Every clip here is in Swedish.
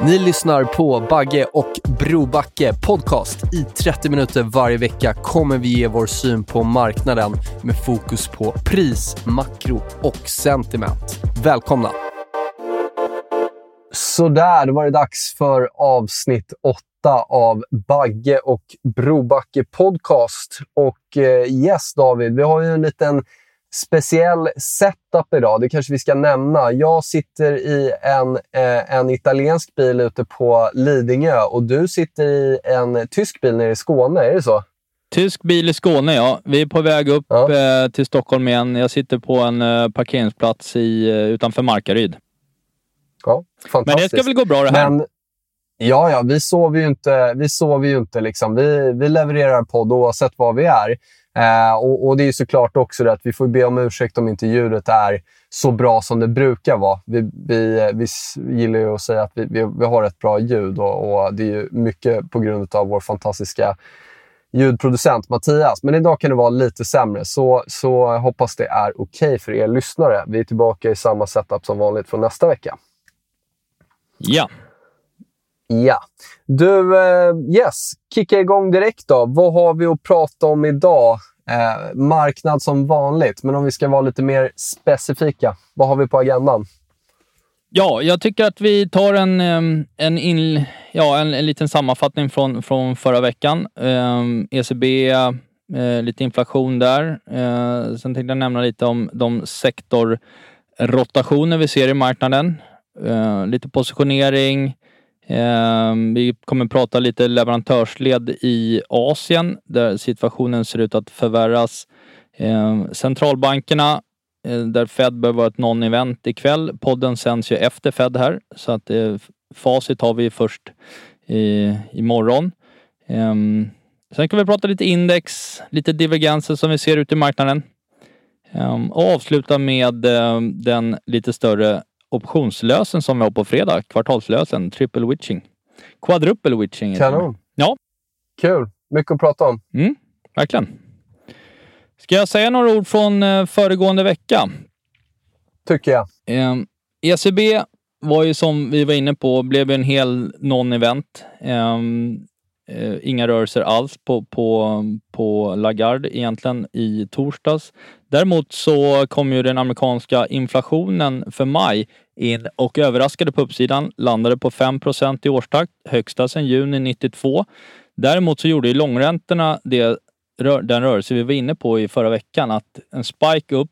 Ni lyssnar på Bagge och Brobacke podcast. I 30 minuter varje vecka kommer vi ge vår syn på marknaden med fokus på pris, makro och sentiment. Välkomna! Sådär, då var det dags för avsnitt 8 av Bagge och Brobacke podcast. Och eh, yes, David, vi har ju en liten speciell setup idag. Det kanske vi ska nämna. Jag sitter i en, eh, en italiensk bil ute på Lidingö och du sitter i en tysk bil nere i Skåne. Är det så? Tysk bil i Skåne, ja. Vi är på väg upp Ja. eh, till Stockholm igen. Jag sitter på en eh, parkeringsplats i, eh, utanför Markaryd. Ja, Men fantastiskt. det ska väl gå bra det här? Men, ja, ja, vi sover ju inte. Vi, sover ju inte liksom. vi, vi levererar podd oavsett var vi är. Eh, och, och Det är såklart också det att vi får be om ursäkt om inte ljudet är så bra som det brukar vara. Vi, vi, eh, vi gillar ju att säga att vi, vi, vi har ett bra ljud och, och det är ju mycket på grund av vår fantastiska ljudproducent Mattias. Men idag kan det vara lite sämre, så, så jag hoppas det är okej för er lyssnare. Vi är tillbaka i samma setup som vanligt från nästa vecka. Ja. Ja. Du, eh, yes, kicka igång direkt då. Vad har vi att prata om idag? Eh, marknad som vanligt, men om vi ska vara lite mer specifika. Vad har vi på agendan? ja, jag tycker att vi tar en, en, in, ja, en, en liten sammanfattning från, från förra veckan. Eh, ECB, eh, lite inflation där. Eh, sen tänkte jag nämna lite om de sektorrotationer vi ser i marknaden. Eh, lite positionering. Eh, vi kommer prata lite leverantörsled i Asien där situationen ser ut att förvärras. Eh, centralbankerna eh, där Fed bör vara ett non-event ikväll. Podden sänds ju efter Fed här så att eh, facit har vi först i, imorgon. Um, ehm, sen kan vi prata lite index, lite divergenser som vi ser ute i marknaden. Ehm, och avsluta med eh, den lite större optionslösen som vi har på fredag, kvartalslösen, triple witching. Quadruple witching. Kanon. Ja. Kul. Mycket att prata om. Mm, verkligen. Ska jag säga några ord från eh, föregående vecka? Tycker jag. Eh, ECB var ju som vi var inne på, blev en hel non-event. Eh, eh, inga rörelser alls på, på, på Lagarde egentligen i torsdags. Däremot så kom ju den amerikanska inflationen för maj in och överraskade på uppsidan, landade på 5% i årstakt, högsta sedan juni 92. Däremot så gjorde ju långräntorna det, den rörelse vi var inne på i förra veckan, att en spike upp,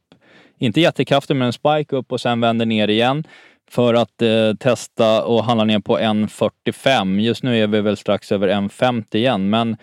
inte jättekraftig men en spike upp och sen vänder ner igen för att eh, testa och handla ner på 1,45. Just nu är vi väl strax över 1,50 igen, men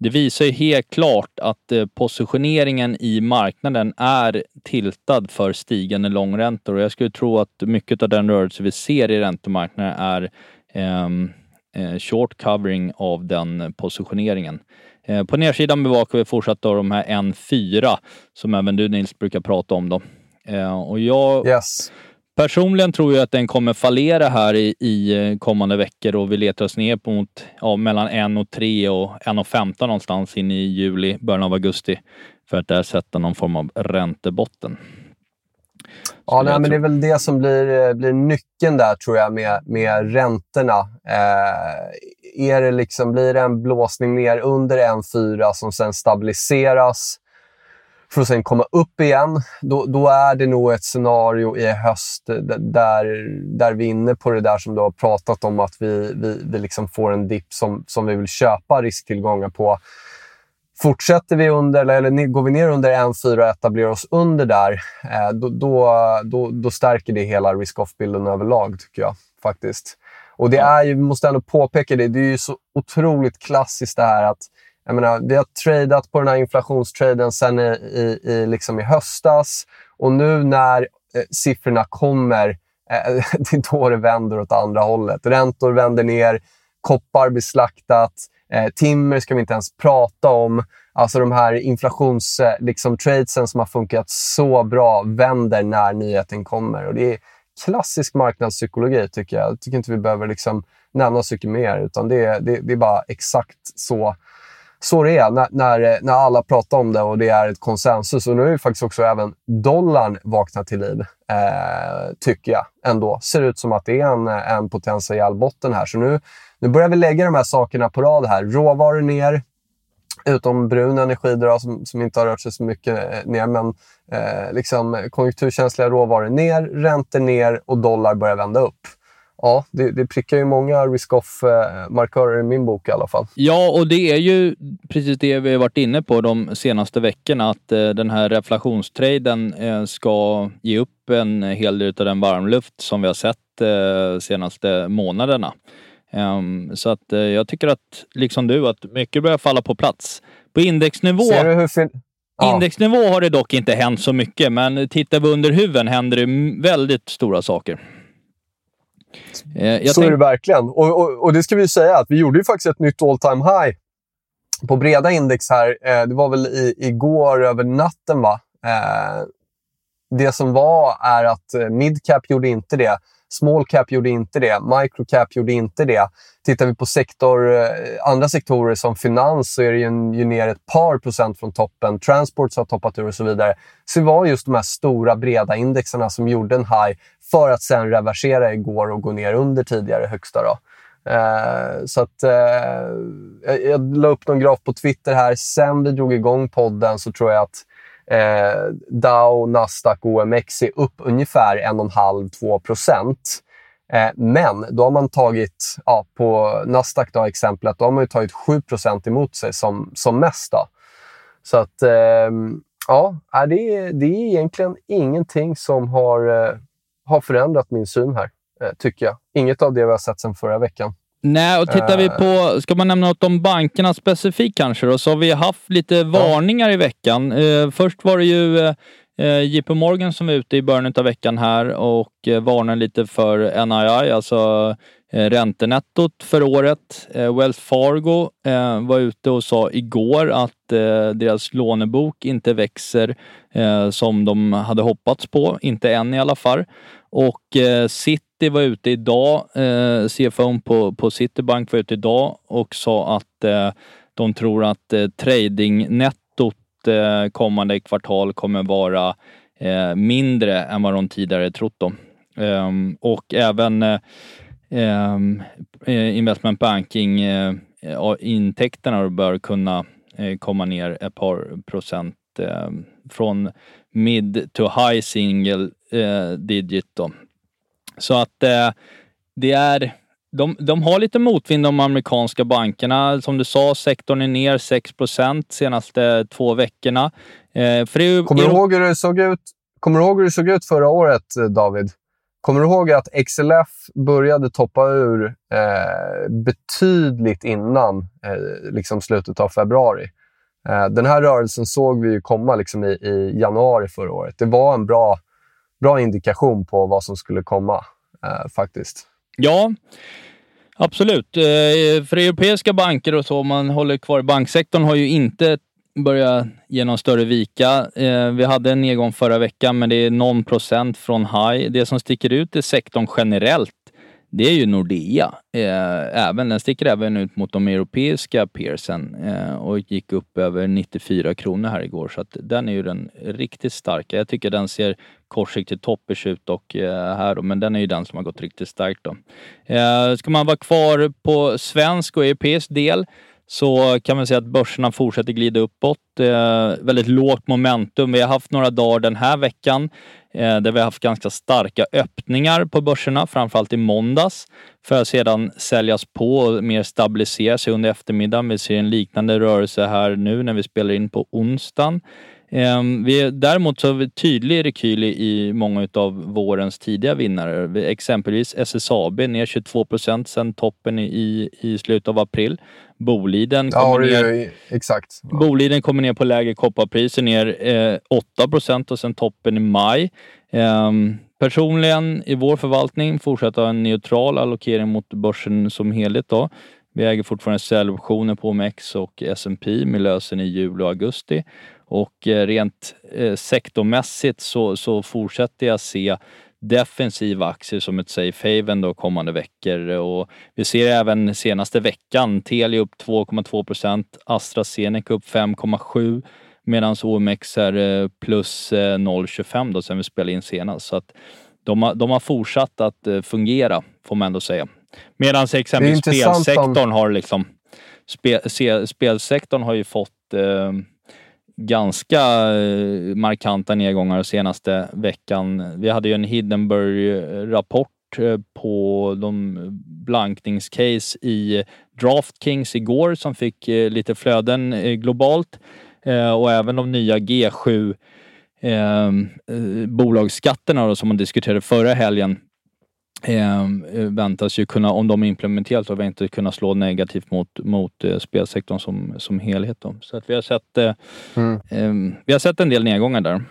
det visar ju helt klart att eh, positioneringen i marknaden är tiltad för stigande långräntor och jag skulle tro att mycket av den rörelse vi ser i räntemarknaden är ehm, eh, short covering av den positioneringen. Eh, på nedsidan bevakar vi fortsatt då de här N4 som även du Nils brukar prata om då. Eh, och jag Yes. Personligen tror jag att den kommer fallera här i, i eh, kommande veckor och vi letar oss ner på mot ja, mellan 1 och 3 och 1 och 15 någonstans in i juli, början av augusti för att där sätta någon form av räntebotten. Ja, nej, men det är väl det som blir, eh, blir nyckeln där, tror jag, med, med räntorna. Eh, är det liksom, blir det en blåsning ner under 1,4 som sen stabiliseras för att sen komma upp igen, då, då är det nog ett scenario i höst där, där vi är inne på det där som du har pratat om, att vi, vi, vi liksom får en dipp som, som vi vill köpa risktillgångar på. Fortsätter vi under, eller går vi ner under 1,4 och etablerar oss under där, eh, då, då, då, då, stärker det hela risk-off-bilden överlag, tycker jag. faktiskt. Och det är ju, vi måste ändå påpeka det, det är ju så otroligt klassiskt det här att jag menar, vi har tradat på den här inflationstraden sen i, i, i, liksom i höstas och nu när eh, siffrorna kommer, eh, det är då det vänder åt andra hållet. Räntor vänder ner, koppar blir slaktat, eh, timmer ska vi inte ens prata om. Alltså de här inflationstradesen eh, liksom, som har funkat så bra vänder när nyheten kommer. Och det är klassisk marknadspsykologi tycker jag. Jag tycker inte vi behöver liksom nämna så mycket mer, utan det, det, det är bara exakt så så det är när, när, när alla pratar om det och det är ett konsensus. Och nu är faktiskt också även dollarn vaknat till liv, eh, tycker jag ändå. Ser ut som att det är en, en potentiell botten här. Så nu, nu börjar vi lägga de här sakerna på rad här. Råvaror ner, utom brun energi då, som, som inte har rört sig så mycket eh, ner. Men eh, liksom, konjunkturkänsliga råvaror ner, räntor ner och dollar börjar vända upp ja, det, det prickar ju många risk-off-markörer i min bok i alla fall. Ja, och det är ju precis det vi har varit inne på de senaste veckorna, att eh, den här reflationstraden eh, ska ge upp en hel del av den varmluft som vi har sett eh, senaste månaderna. Um, så att eh, jag tycker att, liksom du, att mycket börjar falla på plats. På indexnivå Ser du hur fin Ja. Indexnivå har det dock inte hänt så mycket, men tittar vi under huven händer det väldigt stora saker. Eh, så tänk... är det verkligen. Och, och, och, det ska vi säga att vi gjorde ju faktiskt ett nytt all time high på breda index här. Eh, det var väl i, igår över natten, va? Eh, det som var är att eh, midcap gjorde inte det. Small cap gjorde inte det. Micro cap gjorde inte det. Tittar vi på sektor, eh, andra sektorer som finans så är det ju, ju ner ett par procent från toppen. Transports har toppat ur och så vidare. Så det var just de här stora breda indexerna som gjorde en high för att sen reversera igår och gå ner under tidigare högsta. Då. Eh, så att, eh, jag, jag la upp någon graf på Twitter här. Sen vi drog igång podden så tror jag att eh, Dow, Nasdaq och OMX är upp ungefär 1,5-2 procent. Eh, men då har man tagit, ja, på Nasdaq då exemplet, då har man tagit 7 procent emot sig som, som mest. Då. Så att, eh, ja, det är, det är egentligen ingenting som har eh, har förändrat min syn här, eh, tycker jag. Inget av det vi har sett sedan förra veckan. Nej, och tittar vi på, eh. ska man nämna något om bankerna specifikt kanske då, så har vi haft lite varningar i veckan. Eh, först var det ju eh, JP Morgan som var ute i början av veckan här och eh, varnade lite för NII, alltså eh, räntenettot för året. Eh, Wells Fargo var ute och sa igår att deras lånebok inte växer som de hade hoppats på, inte än i alla fall. Och eh, City var ute idag, eh, CFO på, på Citibank var ute idag och sa att eh, de tror att eh, tradingnettot eh, kommande kvartal kommer vara eh, mindre än vad de tidigare trott. Då. Ehm, och även eh, ehm, eh, investment banking eh, intäkterna bör kunna eh, komma ner ett par procent eh, från mid to high single eh, digit. Då. Så att eh, det är de, de har lite motvind de amerikanska bankerna. Som du sa, sektorn är ner 6% senaste två veckorna. Eh, för kommer, du ihåg hur det såg ut, kommer du ihåg hur det såg ut förra året, eh, David? Kommer du ihåg att XLF började toppa ur eh, betydligt innan eh, liksom slutet av februari? Eh, den här rörelsen såg vi komma liksom i, i, januari förra året. Det var en bra, bra indikation på vad som skulle komma, eh, faktiskt. Ja, absolut. Eh, för europeiska banker och så, om man håller kvar i banksektorn, har ju inte börjat ge någon större vika. Eh, vi hade en nedgång förra veckan, men det är någon procent från high. Det som sticker ut i sektorn generellt det är ju Nordea. Eh, även, den sticker även ut mot de europeiska peersen eh, och gick upp över 94 kronor här igår. Så att den är ju den riktigt starka. Jag tycker den ser kortsiktigt toppers ut och eh, här då, men den är ju den som har gått riktigt starkt då. Eh, ska man vara kvar på svensk och europeisk del så kan man säga att börserna fortsätter glida uppåt. Eh, väldigt lågt momentum. Vi har haft några dagar den här veckan eh, där vi har haft ganska starka öppningar på börserna, framförallt i måndags, för att sedan säljas på och mer stabilisera sig under eftermiddagen. Vi ser en liknande rörelse här nu när vi spelar in på onsdagen. Ehm, vi, däremot så har vi tydlig rekyl i många av vårens tidiga vinnare. Exempelvis SSAB ner 22 procent sedan toppen i, i slutet av april. Boliden kommer, ja, ner, exakt. Boliden kommer ner på lägre kopparpriser, ner eh, 8 procent och sen toppen i maj. Eh, personligen i vår förvaltning fortsätter en neutral allokering mot börsen som helhet. Då. Vi äger fortfarande säljoptioner på OMX och S&P med lösen i juli och augusti. Och eh, rent eh, sektormässigt så, så fortsätter jag se defensiva aktier som ett safe haven då kommande veckor. Och vi ser även senaste veckan Telia upp 2,2 procent, AstraZeneca upp 5,7 medan OMX är eh, plus 0,25 då sen vi spelade in senast. Så att de, har, de har fortsatt att fungera, får man ändå säga. Medan exempelvis spelsektorn om... har liksom spel, spelsektorn har ju fått eh, ganska eh, markanta nedgångar senaste veckan. Vi hade ju en Hindenburg-rapport eh, på de blankningscase i DraftKings igår som fick eh, lite flöden globalt och även de nya G7 ehm, eh, bolagsskatterna som man diskuterade förra helgen eh, väntas ju kunna, om de implementeras, så inte kunna slå negativt mot, mot eh, spelsektorn som, som helhet. Då. Så att vi har sett eh, mm. eh, vi har sett en del nedgångar där.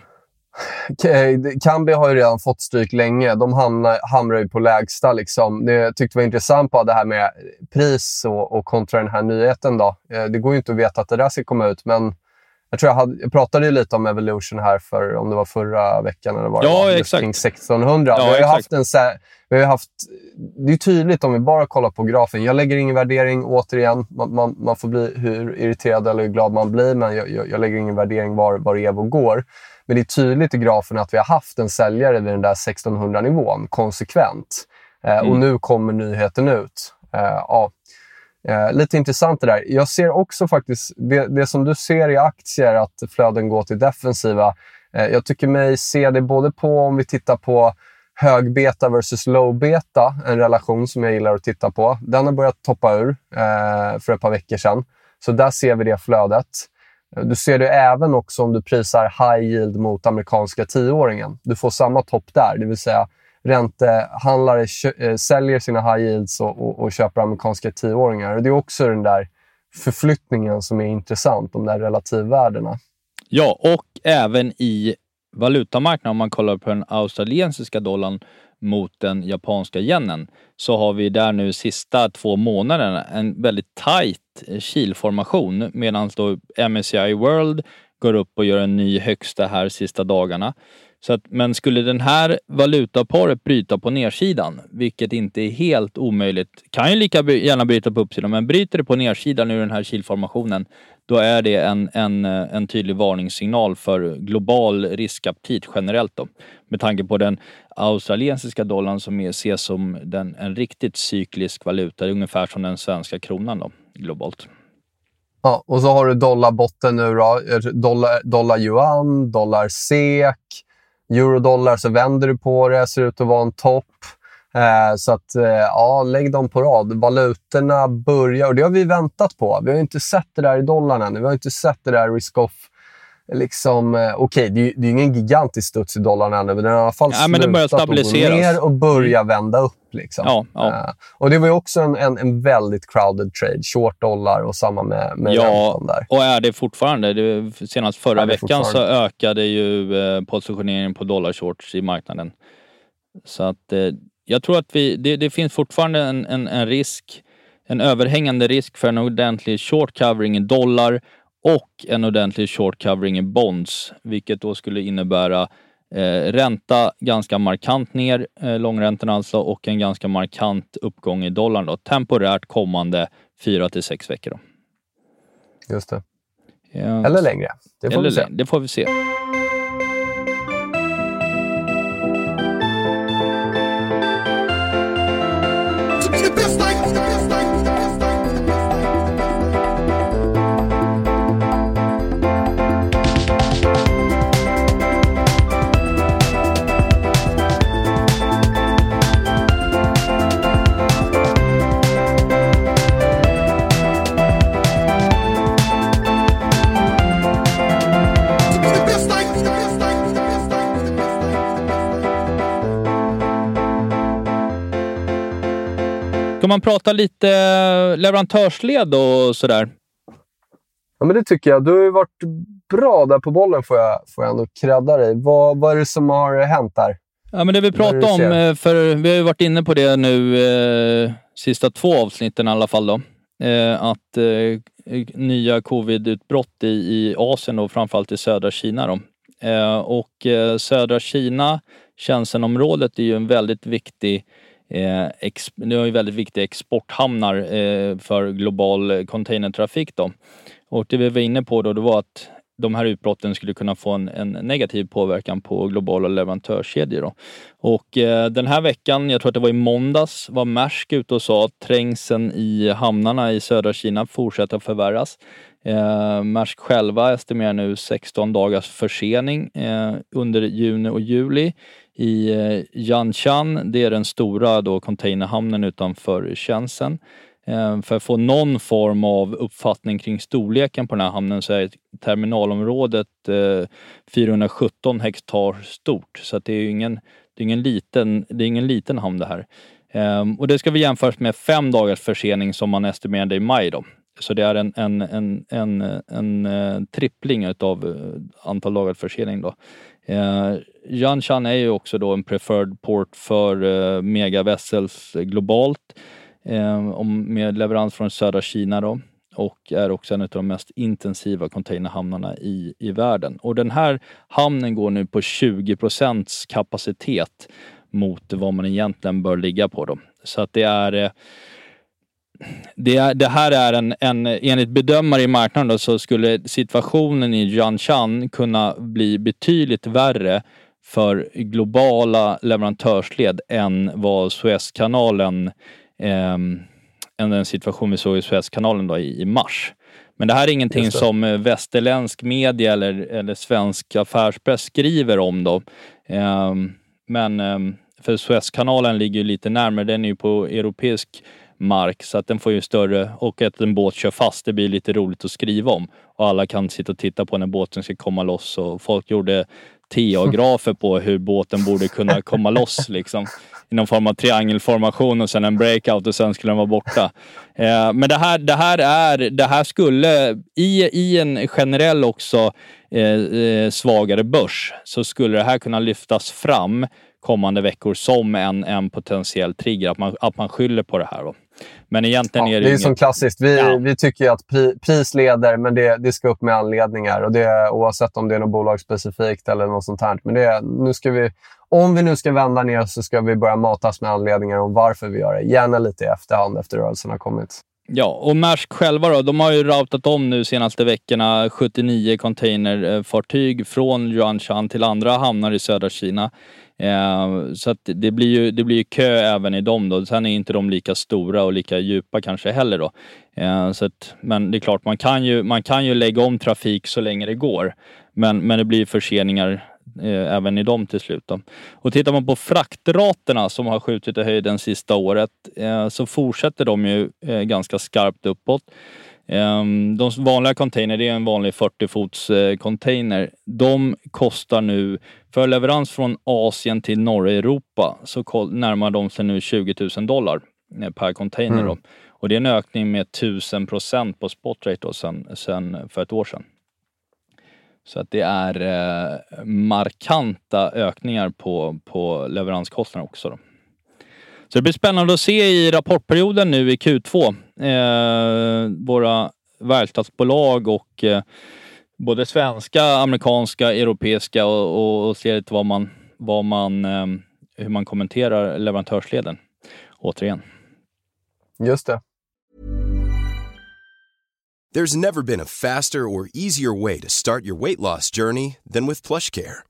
Kambi har ju redan fått stryk länge. De hamnar, hamrar ju på lägsta. Liksom. Det jag tyckte var intressant på det här med pris och, och kontra den här nyheten. Då. Det går ju inte att veta att det där ska komma ut, men jag tror jag, hade, jag pratade lite om Evolution här för, om det var förra veckan eller vad ja, det var. Exakt. Kring 1600. Ja, vi har exakt. haft en, vi har haft, det är tydligt om vi bara kollar på grafen. Jag lägger ingen värdering, återigen. Man, man, man får bli hur irriterad eller hur glad man blir, men jag, jag, jag lägger ingen värdering var, var Evo går. Men det är tydligt i grafen att vi har haft en säljare vid den där 1600-nivån konsekvent. Eh, mm. Och nu kommer nyheten ut. Eh, ja, Eh, lite intressant det där. Jag ser också faktiskt, det, det som du ser i aktier, att flöden går till defensiva. Eh, jag tycker mig se det både på, om vi tittar på högbeta versus lowbeta, en relation som jag gillar att titta på. Den har börjat toppa ur eh, för ett par veckor sedan. Så där ser vi det flödet. Eh, du ser det även också om du prisar high yield mot amerikanska tioåringen. Du får samma topp där, det vill säga räntehandlare eh, säljer sina high yields och, och, och köper amerikanska tioåringar. Det är också den där förflyttningen som är intressant, de där relativvärdena. Ja, och även i valutamarknaden, om man kollar på den australiensiska dollarn mot den japanska yenen, så har vi där nu sista två månaderna en väldigt tajt kilformation medan då MSCI World går upp och gör en ny högsta här sista dagarna. Så att, men skulle den här valutaparet bryta på nedsidan, vilket inte är helt omöjligt, kan ju lika gärna bryta på uppsidan, men bryter det på nedsidan ur den här kilformationen, då är det en, en, en tydlig varningssignal för global riskaptit generellt då. Med tanke på den australiensiska dollarn som ses som den, en riktigt cyklisk valuta, ungefär som den svenska kronan då, globalt. Ja, och så har du dollarbotten nu då. Dollar, dollar yuan, dollar sek, eurodollar så vänder du på det, ser ut att vara en topp. Eh, så att, eh, ja, lägg dem på rad. Valutorna börjar, och det har vi väntat på. Vi har inte sett det där i dollarn ännu. Vi har inte sett det där risk-off liksom, eh, okej, okay, det, det är ingen gigantisk studs i dollarn ännu, men den har i alla fall ja, men slutat att gå ner och börja vända upp. Liksom. Ja, ja. Uh, och det var ju också en, en, en, väldigt crowded trade, short dollar och samma med, med ja, där. och är det fortfarande. Det, senast förra veckan så ökade ju eh, positioneringen på dollar shorts i marknaden. Så att eh, jag tror att vi, det, det finns fortfarande en, en, en risk, en överhängande risk för en ordentlig short covering i dollar och en ordentlig short covering i bonds, vilket då skulle innebära eh, ränta ganska markant ner, eh, långräntan alltså, och en ganska markant uppgång i dollarn då, temporärt kommande fyra till sex veckor. Då. Just det. Ja. Eller längre. Det får Eller vi se. Det får vi se. Man prata lite leverantörsled och sådär? Ja, men det tycker jag. Du har ju varit bra där på bollen, får jag, får jag ändå credda dig. Vad, vad är det som har hänt där? Ja, men det vi pratar om, eh, för vi har ju varit inne på det nu eh, sista två avsnitten i alla fall då. Eh, att eh, nya covid-utbrott i, i Asien och framförallt i södra Kina då. Eh, och eh, södra Kina, Shenzhenområdet, är ju en väldigt viktig Eh, ex, det är ju väldigt viktiga exporthamnar eh, för global containertrafik. Då. Och det vi var inne på då, det var att de här utbrotten skulle kunna få en, en negativ påverkan på globala leverantörskedjor. Då. Och eh, den här veckan, jag tror att det var i måndags, var Maersk ute och sa att trängseln i hamnarna i södra Kina fortsätter att förvärras. Eh, Maersk själva estimerar nu 16 dagars försening eh, under juni och juli i eh, Yanshan. Det är den stora då containerhamnen utanför Shenzhen. Ehm, för att få någon form av uppfattning kring storleken på den här hamnen så är terminalområdet eh, 417 hektar stort. Så det är ingen, det är ingen, liten, det är ingen liten hamn det här. Ehm, och det ska vi jämföras med fem dagars försening som man estimerade i maj. Då. Så det är en, en, en, en, en, en trippling av eh, antal dagars försening. Då. Eh, Yanshan är ju också då en preferred port för eh, megavessels globalt eh, med leverans från södra Kina då och är också en av de mest intensiva containerhamnarna i, i världen. Och den här hamnen går nu på 20 procents kapacitet mot vad man egentligen bör ligga på. Då. Så att det är eh, det, är, det här är en, en, enligt bedömare i marknaden då, så skulle situationen i Jiangshan kunna bli betydligt värre för globala leverantörsled än vad Suezkanalen, eh, än den situation vi såg i Suezkanalen då i, i mars. Men det här är ingenting som eh, västerländsk media eller, eller svensk affärspress skriver om då. Eh, men eh, för Suezkanalen ligger lite närmare, den är ju på europeisk mark så att den får ju större och att en båt kör fast, det blir lite roligt att skriva om. Och alla kan sitta och titta på när båten ska komma loss och folk gjorde TA-grafer på hur båten borde kunna komma loss liksom. I någon form av triangelformation och sen en breakout och sen skulle den vara borta. Eh, men det här, det här är, det här skulle i, i en generell också eh, eh svagare börs så skulle det här kunna lyftas fram kommande veckor som en, en potentiell trigger, att man, att man skyller på det här. Då. Men egentligen ja, är det... Det är inget... som klassiskt. Vi, ja. vi tycker ju att pri, pris leder, men det, det ska upp med anledningar. Och det, oavsett om det är något bolag specifikt eller något sånt här. Men det, nu ska vi, om vi nu ska vända ner så ska vi börja matas med anledningar om varför vi gör det. Gärna lite i efterhand efter rörelsen har kommit. Ja, och Maersk själva då, de har ju routat om nu senaste veckorna 79 containerfartyg från Yuanshan till andra hamnar i södra Kina. Eh, så att det blir ju det blir kö även i dem då. Sen är inte de lika stora och lika djupa kanske heller då. Eh, så att, men det är klart, man kan, ju, man kan ju lägga om trafik så länge det går. Men, men det blir förseningar eh, även i dem till slut. Då. Och tittar man på fraktraterna som har skjutit i höjden sista året eh, så fortsätter de ju eh, ganska skarpt uppåt. Ehm, de vanliga container, det är en vanlig 40 fots eh, container. De kostar nu, för leverans från Asien till norra Europa, så närmar de sig nu 20 000 dollar eh, per container. Mm. Och det är en ökning med 1000 procent på spot rate då, sen, sen för ett år sedan. Så att det är eh, markanta ökningar på, på leveranskostnader också. Då. Så det blir spännande att se i rapportperioden nu i Q2. Eh, våra verkstadsbolag och eh, både svenska, amerikanska, europeiska och, och, och se lite vad man, vad man, eh, hur man kommenterar leverantörsleden. Återigen. Just det. There's never been a faster or easier way to start your weight loss journey than with plush care.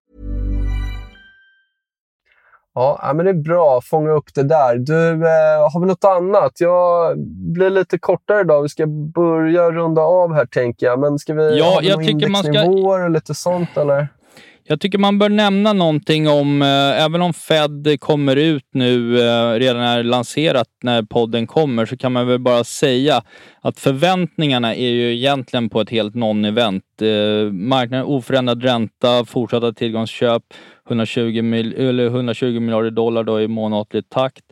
Ja, men det är bra att fånga upp det där. Du, eh, har vi något annat? Jag blir lite kortare idag. Vi ska börja runda av här, tänker jag. Men ska vi Ja, ha jag några tycker man ska- indexnivåer och lite sånt, eller? Jag tycker man bör nämna någonting om, eh, även om Fed kommer ut nu, eh, redan är lanserat när podden kommer, så kan man väl bara säga att förväntningarna är ju egentligen på ett helt non-event. Eh, marknaden oförändrad ränta, fortsatta tillgångsköp, 120, mil, eller 120 miljarder dollar då i månatlig takt.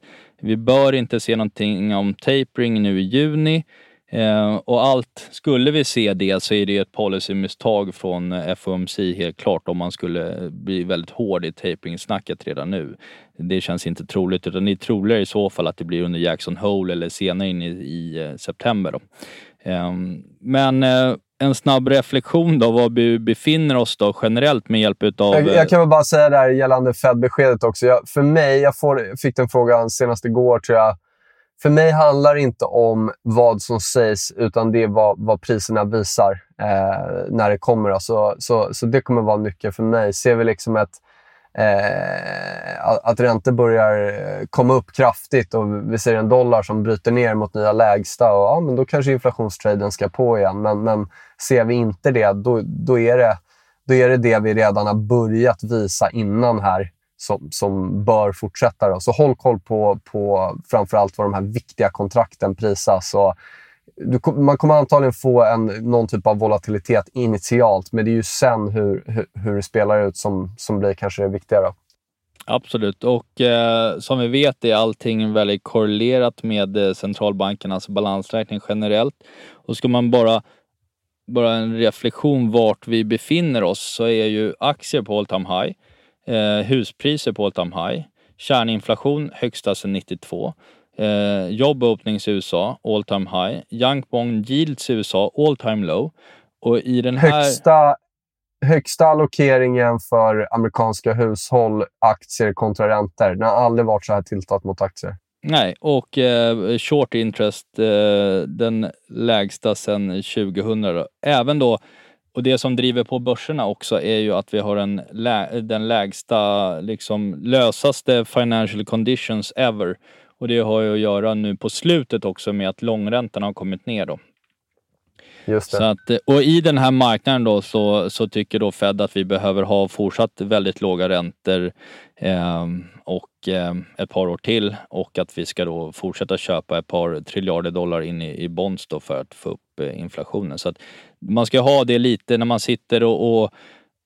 Vi bör inte se någonting om tapering nu i juni. Eh, och allt, skulle vi se det så är det ett policymisstag från eh, FOMC helt klart om man skulle eh, bli väldigt hård i tapering-snacket redan nu. Det känns inte troligt utan det är troligare i så fall att det blir under Jackson Hole eller senare in i, i eh, september. Då. Eh, men eh, en snabb reflektion då, var vi befinner oss då generellt med hjälp utav... Jag, jag kan väl bara säga där gällande Fed-beskedet också. Jag, för mig, jag får, fick den frågan senast igår tror jag. För mig handlar det inte om vad som sägs, utan det är vad, vad priserna visar eh, när det kommer. Så, så, så det kommer vara nyckeln för mig. Ser vi liksom ett, eh, att, räntor börjar eh, komma upp kraftigt och vi ser en dollar som bryter ner mot nya lägsta, och, ja, men då kanske inflationstraden ska på igen. Men, men ser vi inte det, då, då, är det, då är det det vi redan har börjat visa innan här som, som bör fortsätta. Då. Så håll koll på, på framförallt vad de här viktiga kontrakten prisas. Och du, man kommer antagligen få en, någon typ av volatilitet initialt, men det är ju sen hur, hur, hur det spelar ut som, som blir kanske det viktiga. Då. Absolut, och eh, som vi vet är allting väldigt korrelerat med eh, centralbankernas balansräkning generellt. Och ska man bara, bara en reflektion vart vi befinner oss så är ju aktier på all time high, eh, huspriser på all time high, kärninflation högsta sedan 92, eh, job openings i USA all time high, young bond yields i USA all time low. Och i den här... Högsta, högsta allokeringen för amerikanska hushåll, aktier kontra räntor. Den har aldrig varit så här tilltat mot aktier. Nej, och eh, short interest, eh, den lägsta sedan 2000. Då. Även då, och det som driver på börserna också är ju att vi har en lä den lägsta, liksom lösaste financial conditions ever. Och det har ju att göra nu på slutet också med att långräntorna har kommit ner då. Just det. Så att, eh, och i den här marknaden då så, så tycker då Fed att vi behöver ha fortsatt väldigt låga räntor eh, och eh, ett par år till och att vi ska då fortsätta köpa ett par triljarder dollar in i, i bonds då för att få upp eh, inflationen. Så att man ska ha det lite när man sitter och, och,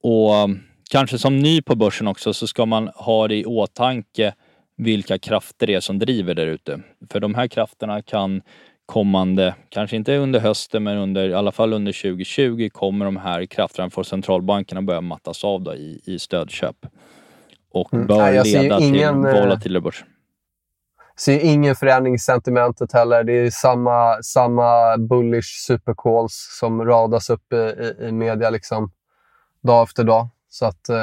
och kanske som ny på börsen också så ska man ha det i åtanke vilka krafter det är som driver där ute. För de här krafterna kan kommande, kanske inte under hösten, men under, i alla fall under 2020 kommer de här krafterna från centralbankerna börja mattas av då i, i stödköp. Och Mm. bör jag ser leda ingen, till eh, volatilare börs. ser ingen förändring i sentimentet heller. Det är samma, samma bullish supercalls som radas upp i, i, i media liksom, dag efter dag. Så att, eh,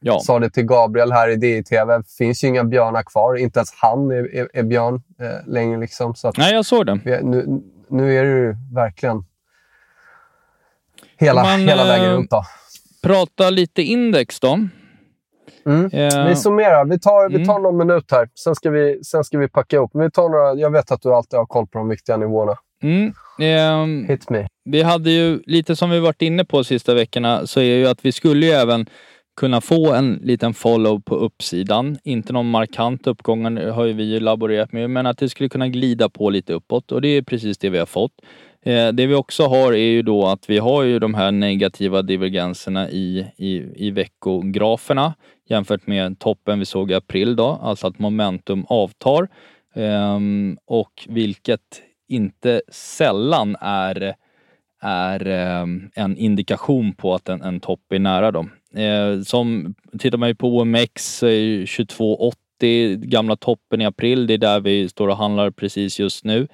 Ja. sa det till Gabriel här i DI-TV. finns ju inga björnar kvar. Inte ens han är, är, är björn eh, längre. Liksom. Så att, Nej, jag såg det. vi nu, nu är det ju verkligen hela, Man, hela vägen eh, runt. Då. Prata lite index då. Mm. Eh, Vi summerar. Vi tar, vi Mm. tar någon minut här. Sen ska vi, sen ska vi packa ihop. Vi tar några, jag vet att du alltid har koll på de viktiga nivåerna. mm, ehm, Hit me. Vi hade ju, lite som vi varit inne på de sista veckorna, så är ju att vi skulle ju även kunna få en liten follow på uppsidan. Inte någon markant uppgång det har ju vi ju laborerat med, men att det skulle kunna glida på lite uppåt och det är precis det vi har fått. Eh, det vi också har är ju då att vi har ju de här negativa divergenserna i, i, i veckograferna jämfört med toppen vi såg i april då, alltså att momentum avtar. Ehm, och vilket inte sällan är är eh, en indikation på att en, en topp är nära dem. Eh, som tittar man ju på OMX eh, 2280, gamla toppen i april, det är där vi står och handlar precis just nu.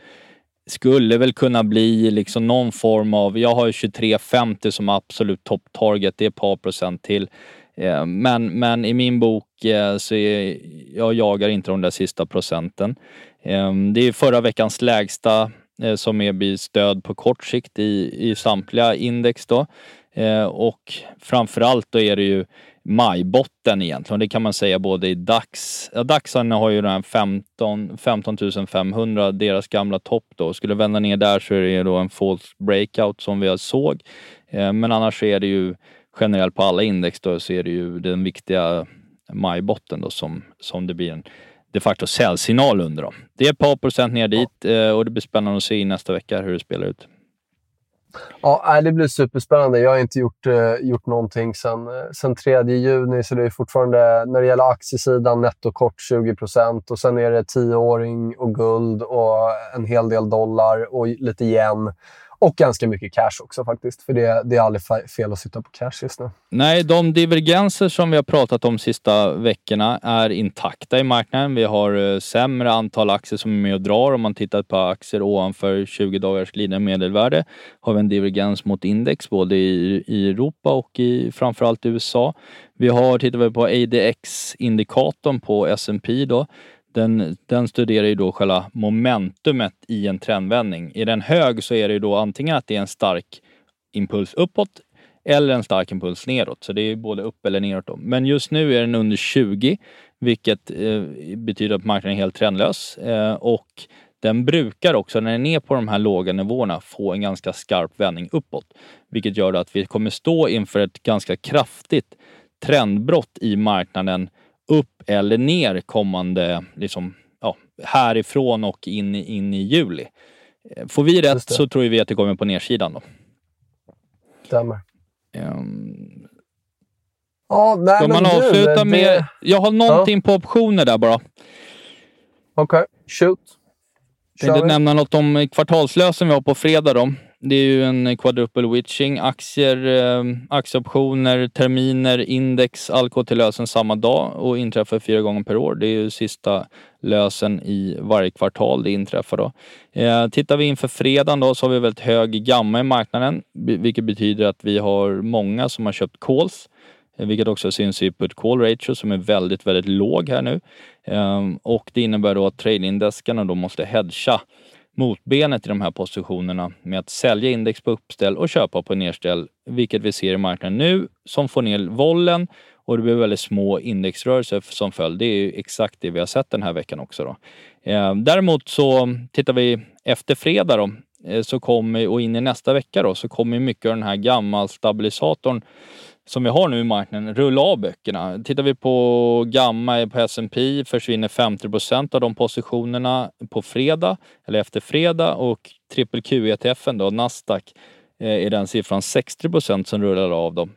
skulle väl kunna bli liksom någon form av, jag har 23,50 som absolut topptarget, det är ett par procent till. Eh, men, men i min bok eh, så är, jag jagar inte de där sista procenten. Eh, det är förra veckans lägsta Eh, som är blir stöd på kort sikt i, i samtliga index då. Eh, och framförallt då är det ju majbotten egentligen. Det kan man säga både i DAX. Ja, DAX har ju den här 15, 15 500, deras gamla topp då. Skulle vända ner där så är det då en false breakout som vi såg. Eh, men annars är det ju generellt på alla index då så är det ju den viktiga majbotten då som, som det blir en de facto säljsignal under. Då. Det är ett par procent ner dit eh, och det blir spännande att se nästa vecka hur det spelar ut. Ja, det blir superspännande. Jag har inte gjort, uh, gjort någonting sen, uh, sen 3 juni, så det är fortfarande, när det gäller aktiesidan, nettokort 20% och sen är det tioåring och guld och en hel del dollar och lite yen. Och ganska mycket cash också faktiskt, för det, det är aldrig fel att sitta på cash just nu. Nej, de divergenser som vi har pratat om sista veckorna är intakta i marknaden. Vi har eh, sämre antal aktier som är med och drar. Om man tittar på aktier ovanför 20 dagars glidande medelvärde har vi en divergens mot index både i, i Europa och i framförallt USA. Vi har, tittar vi på ADX-indikatorn på S&P då, den, den studerar ju då själva momentumet i en trendvändning. Är den hög så är det ju då antingen att det är en stark impuls uppåt eller en stark impuls neråt. Så det är både upp eller neråt. Då. Men just nu är den under 20, vilket eh, betyder att marknaden är helt trendlös. Eh, och den brukar också, när den är på de här låga nivåerna, få en ganska skarp vändning uppåt. Vilket gör att vi kommer stå inför ett ganska kraftigt trendbrott i marknaden upp eller ner kommande, liksom, ja, härifrån och in, in i juli. Eh, får vi rätt så tror vi att det kommer på nedsidan då. Stämmer. Um, ja, nej, Ska man avsluta det... med... Jag har någonting ja. på optioner där bara. Okej, okay. shoot. Tänkte nämna något om kvartalslösen vi har på fredag då. Det är ju en quadruple witching. Aktier, eh, aktieoptioner, terminer, index, allt går till lösen samma dag och inträffar fyra gånger per år. Det är ju sista lösen i varje kvartal det inträffar då. Eh, tittar vi inför fredagen då så har vi väldigt hög gamma i marknaden, vilket betyder att vi har många som har köpt calls eh, vilket också syns i put call ratio som är väldigt, väldigt låg här nu. Eh, och det innebär då att tradingdeskarna då måste hedga motbenet i de här positionerna med att sälja index på uppställ och köpa på nedställ, vilket vi ser i marknaden nu, som får ner vollen och det blir väldigt små indexrörelser som följd. Det är exakt det vi har sett den här veckan också. Då. Eh, däremot så tittar vi efter fredag då, eh, så kommer, och in i nästa vecka då, så kommer mycket av den här gammal stabilisatorn som vi har nu i marknaden rulla av böckerna. Tittar vi på Gamma på S&P försvinner 50% av de positionerna på fredag eller efter fredag och trippel Q-ETFen då, Nasdaq, eh, är den siffran 60% som rullar av dem.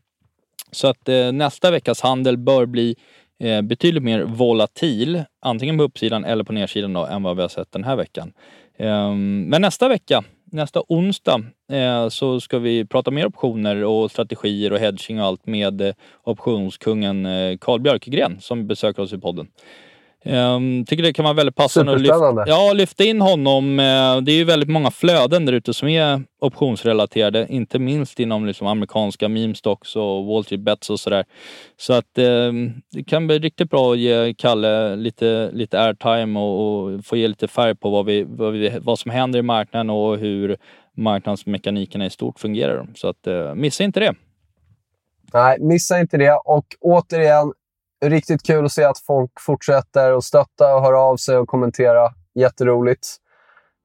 Så att eh, nästa veckas handel bör bli eh, betydligt mer volatil, antingen på uppsidan eller på nedsidan då, än vad vi har sett den här veckan. Um, men nästa vecka nästa onsdag eh, så ska vi prata mer optioner och strategier och hedging och allt med eh, optionskungen eh, Carl Björkegren som besöker oss i podden. Um, tycker det kan vara väldigt passande att lyfta, ja, lyfta in honom. Uh, det är ju väldigt många flöden där ute som är optionsrelaterade, inte minst inom liksom amerikanska meme stocks och Wall Street Bets och sådär. Så att uh, det kan bli riktigt bra att ge Kalle lite, lite airtime och, och få ge lite färg på vad, vi, vad, vi, vad som händer i marknaden och hur marknadsmekanikerna i stort fungerar. Så att uh, missa inte det. Nej, missa inte det. Och återigen, Riktigt kul att se att folk fortsätter att stötta och höra av sig och kommentera. Jätteroligt.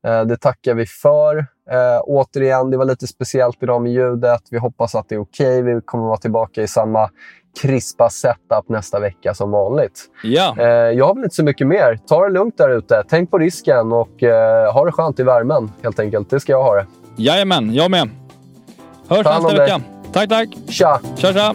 Eh, det tackar vi för. Eh, återigen, det var lite speciellt idag med ljudet. Vi hoppas att det är okej. Okay. Vi kommer vara tillbaka i samma krispa setup nästa vecka som vanligt. Ja. Eh, jag har väl inte så mycket mer. Ta det lugnt där ute. Tänk på risken och eh, ha det skönt i värmen helt enkelt. Det ska jag ha det. Jajamän, jag med. Hörs nästa vecka. Tack, tack. Tja. Tja, tja.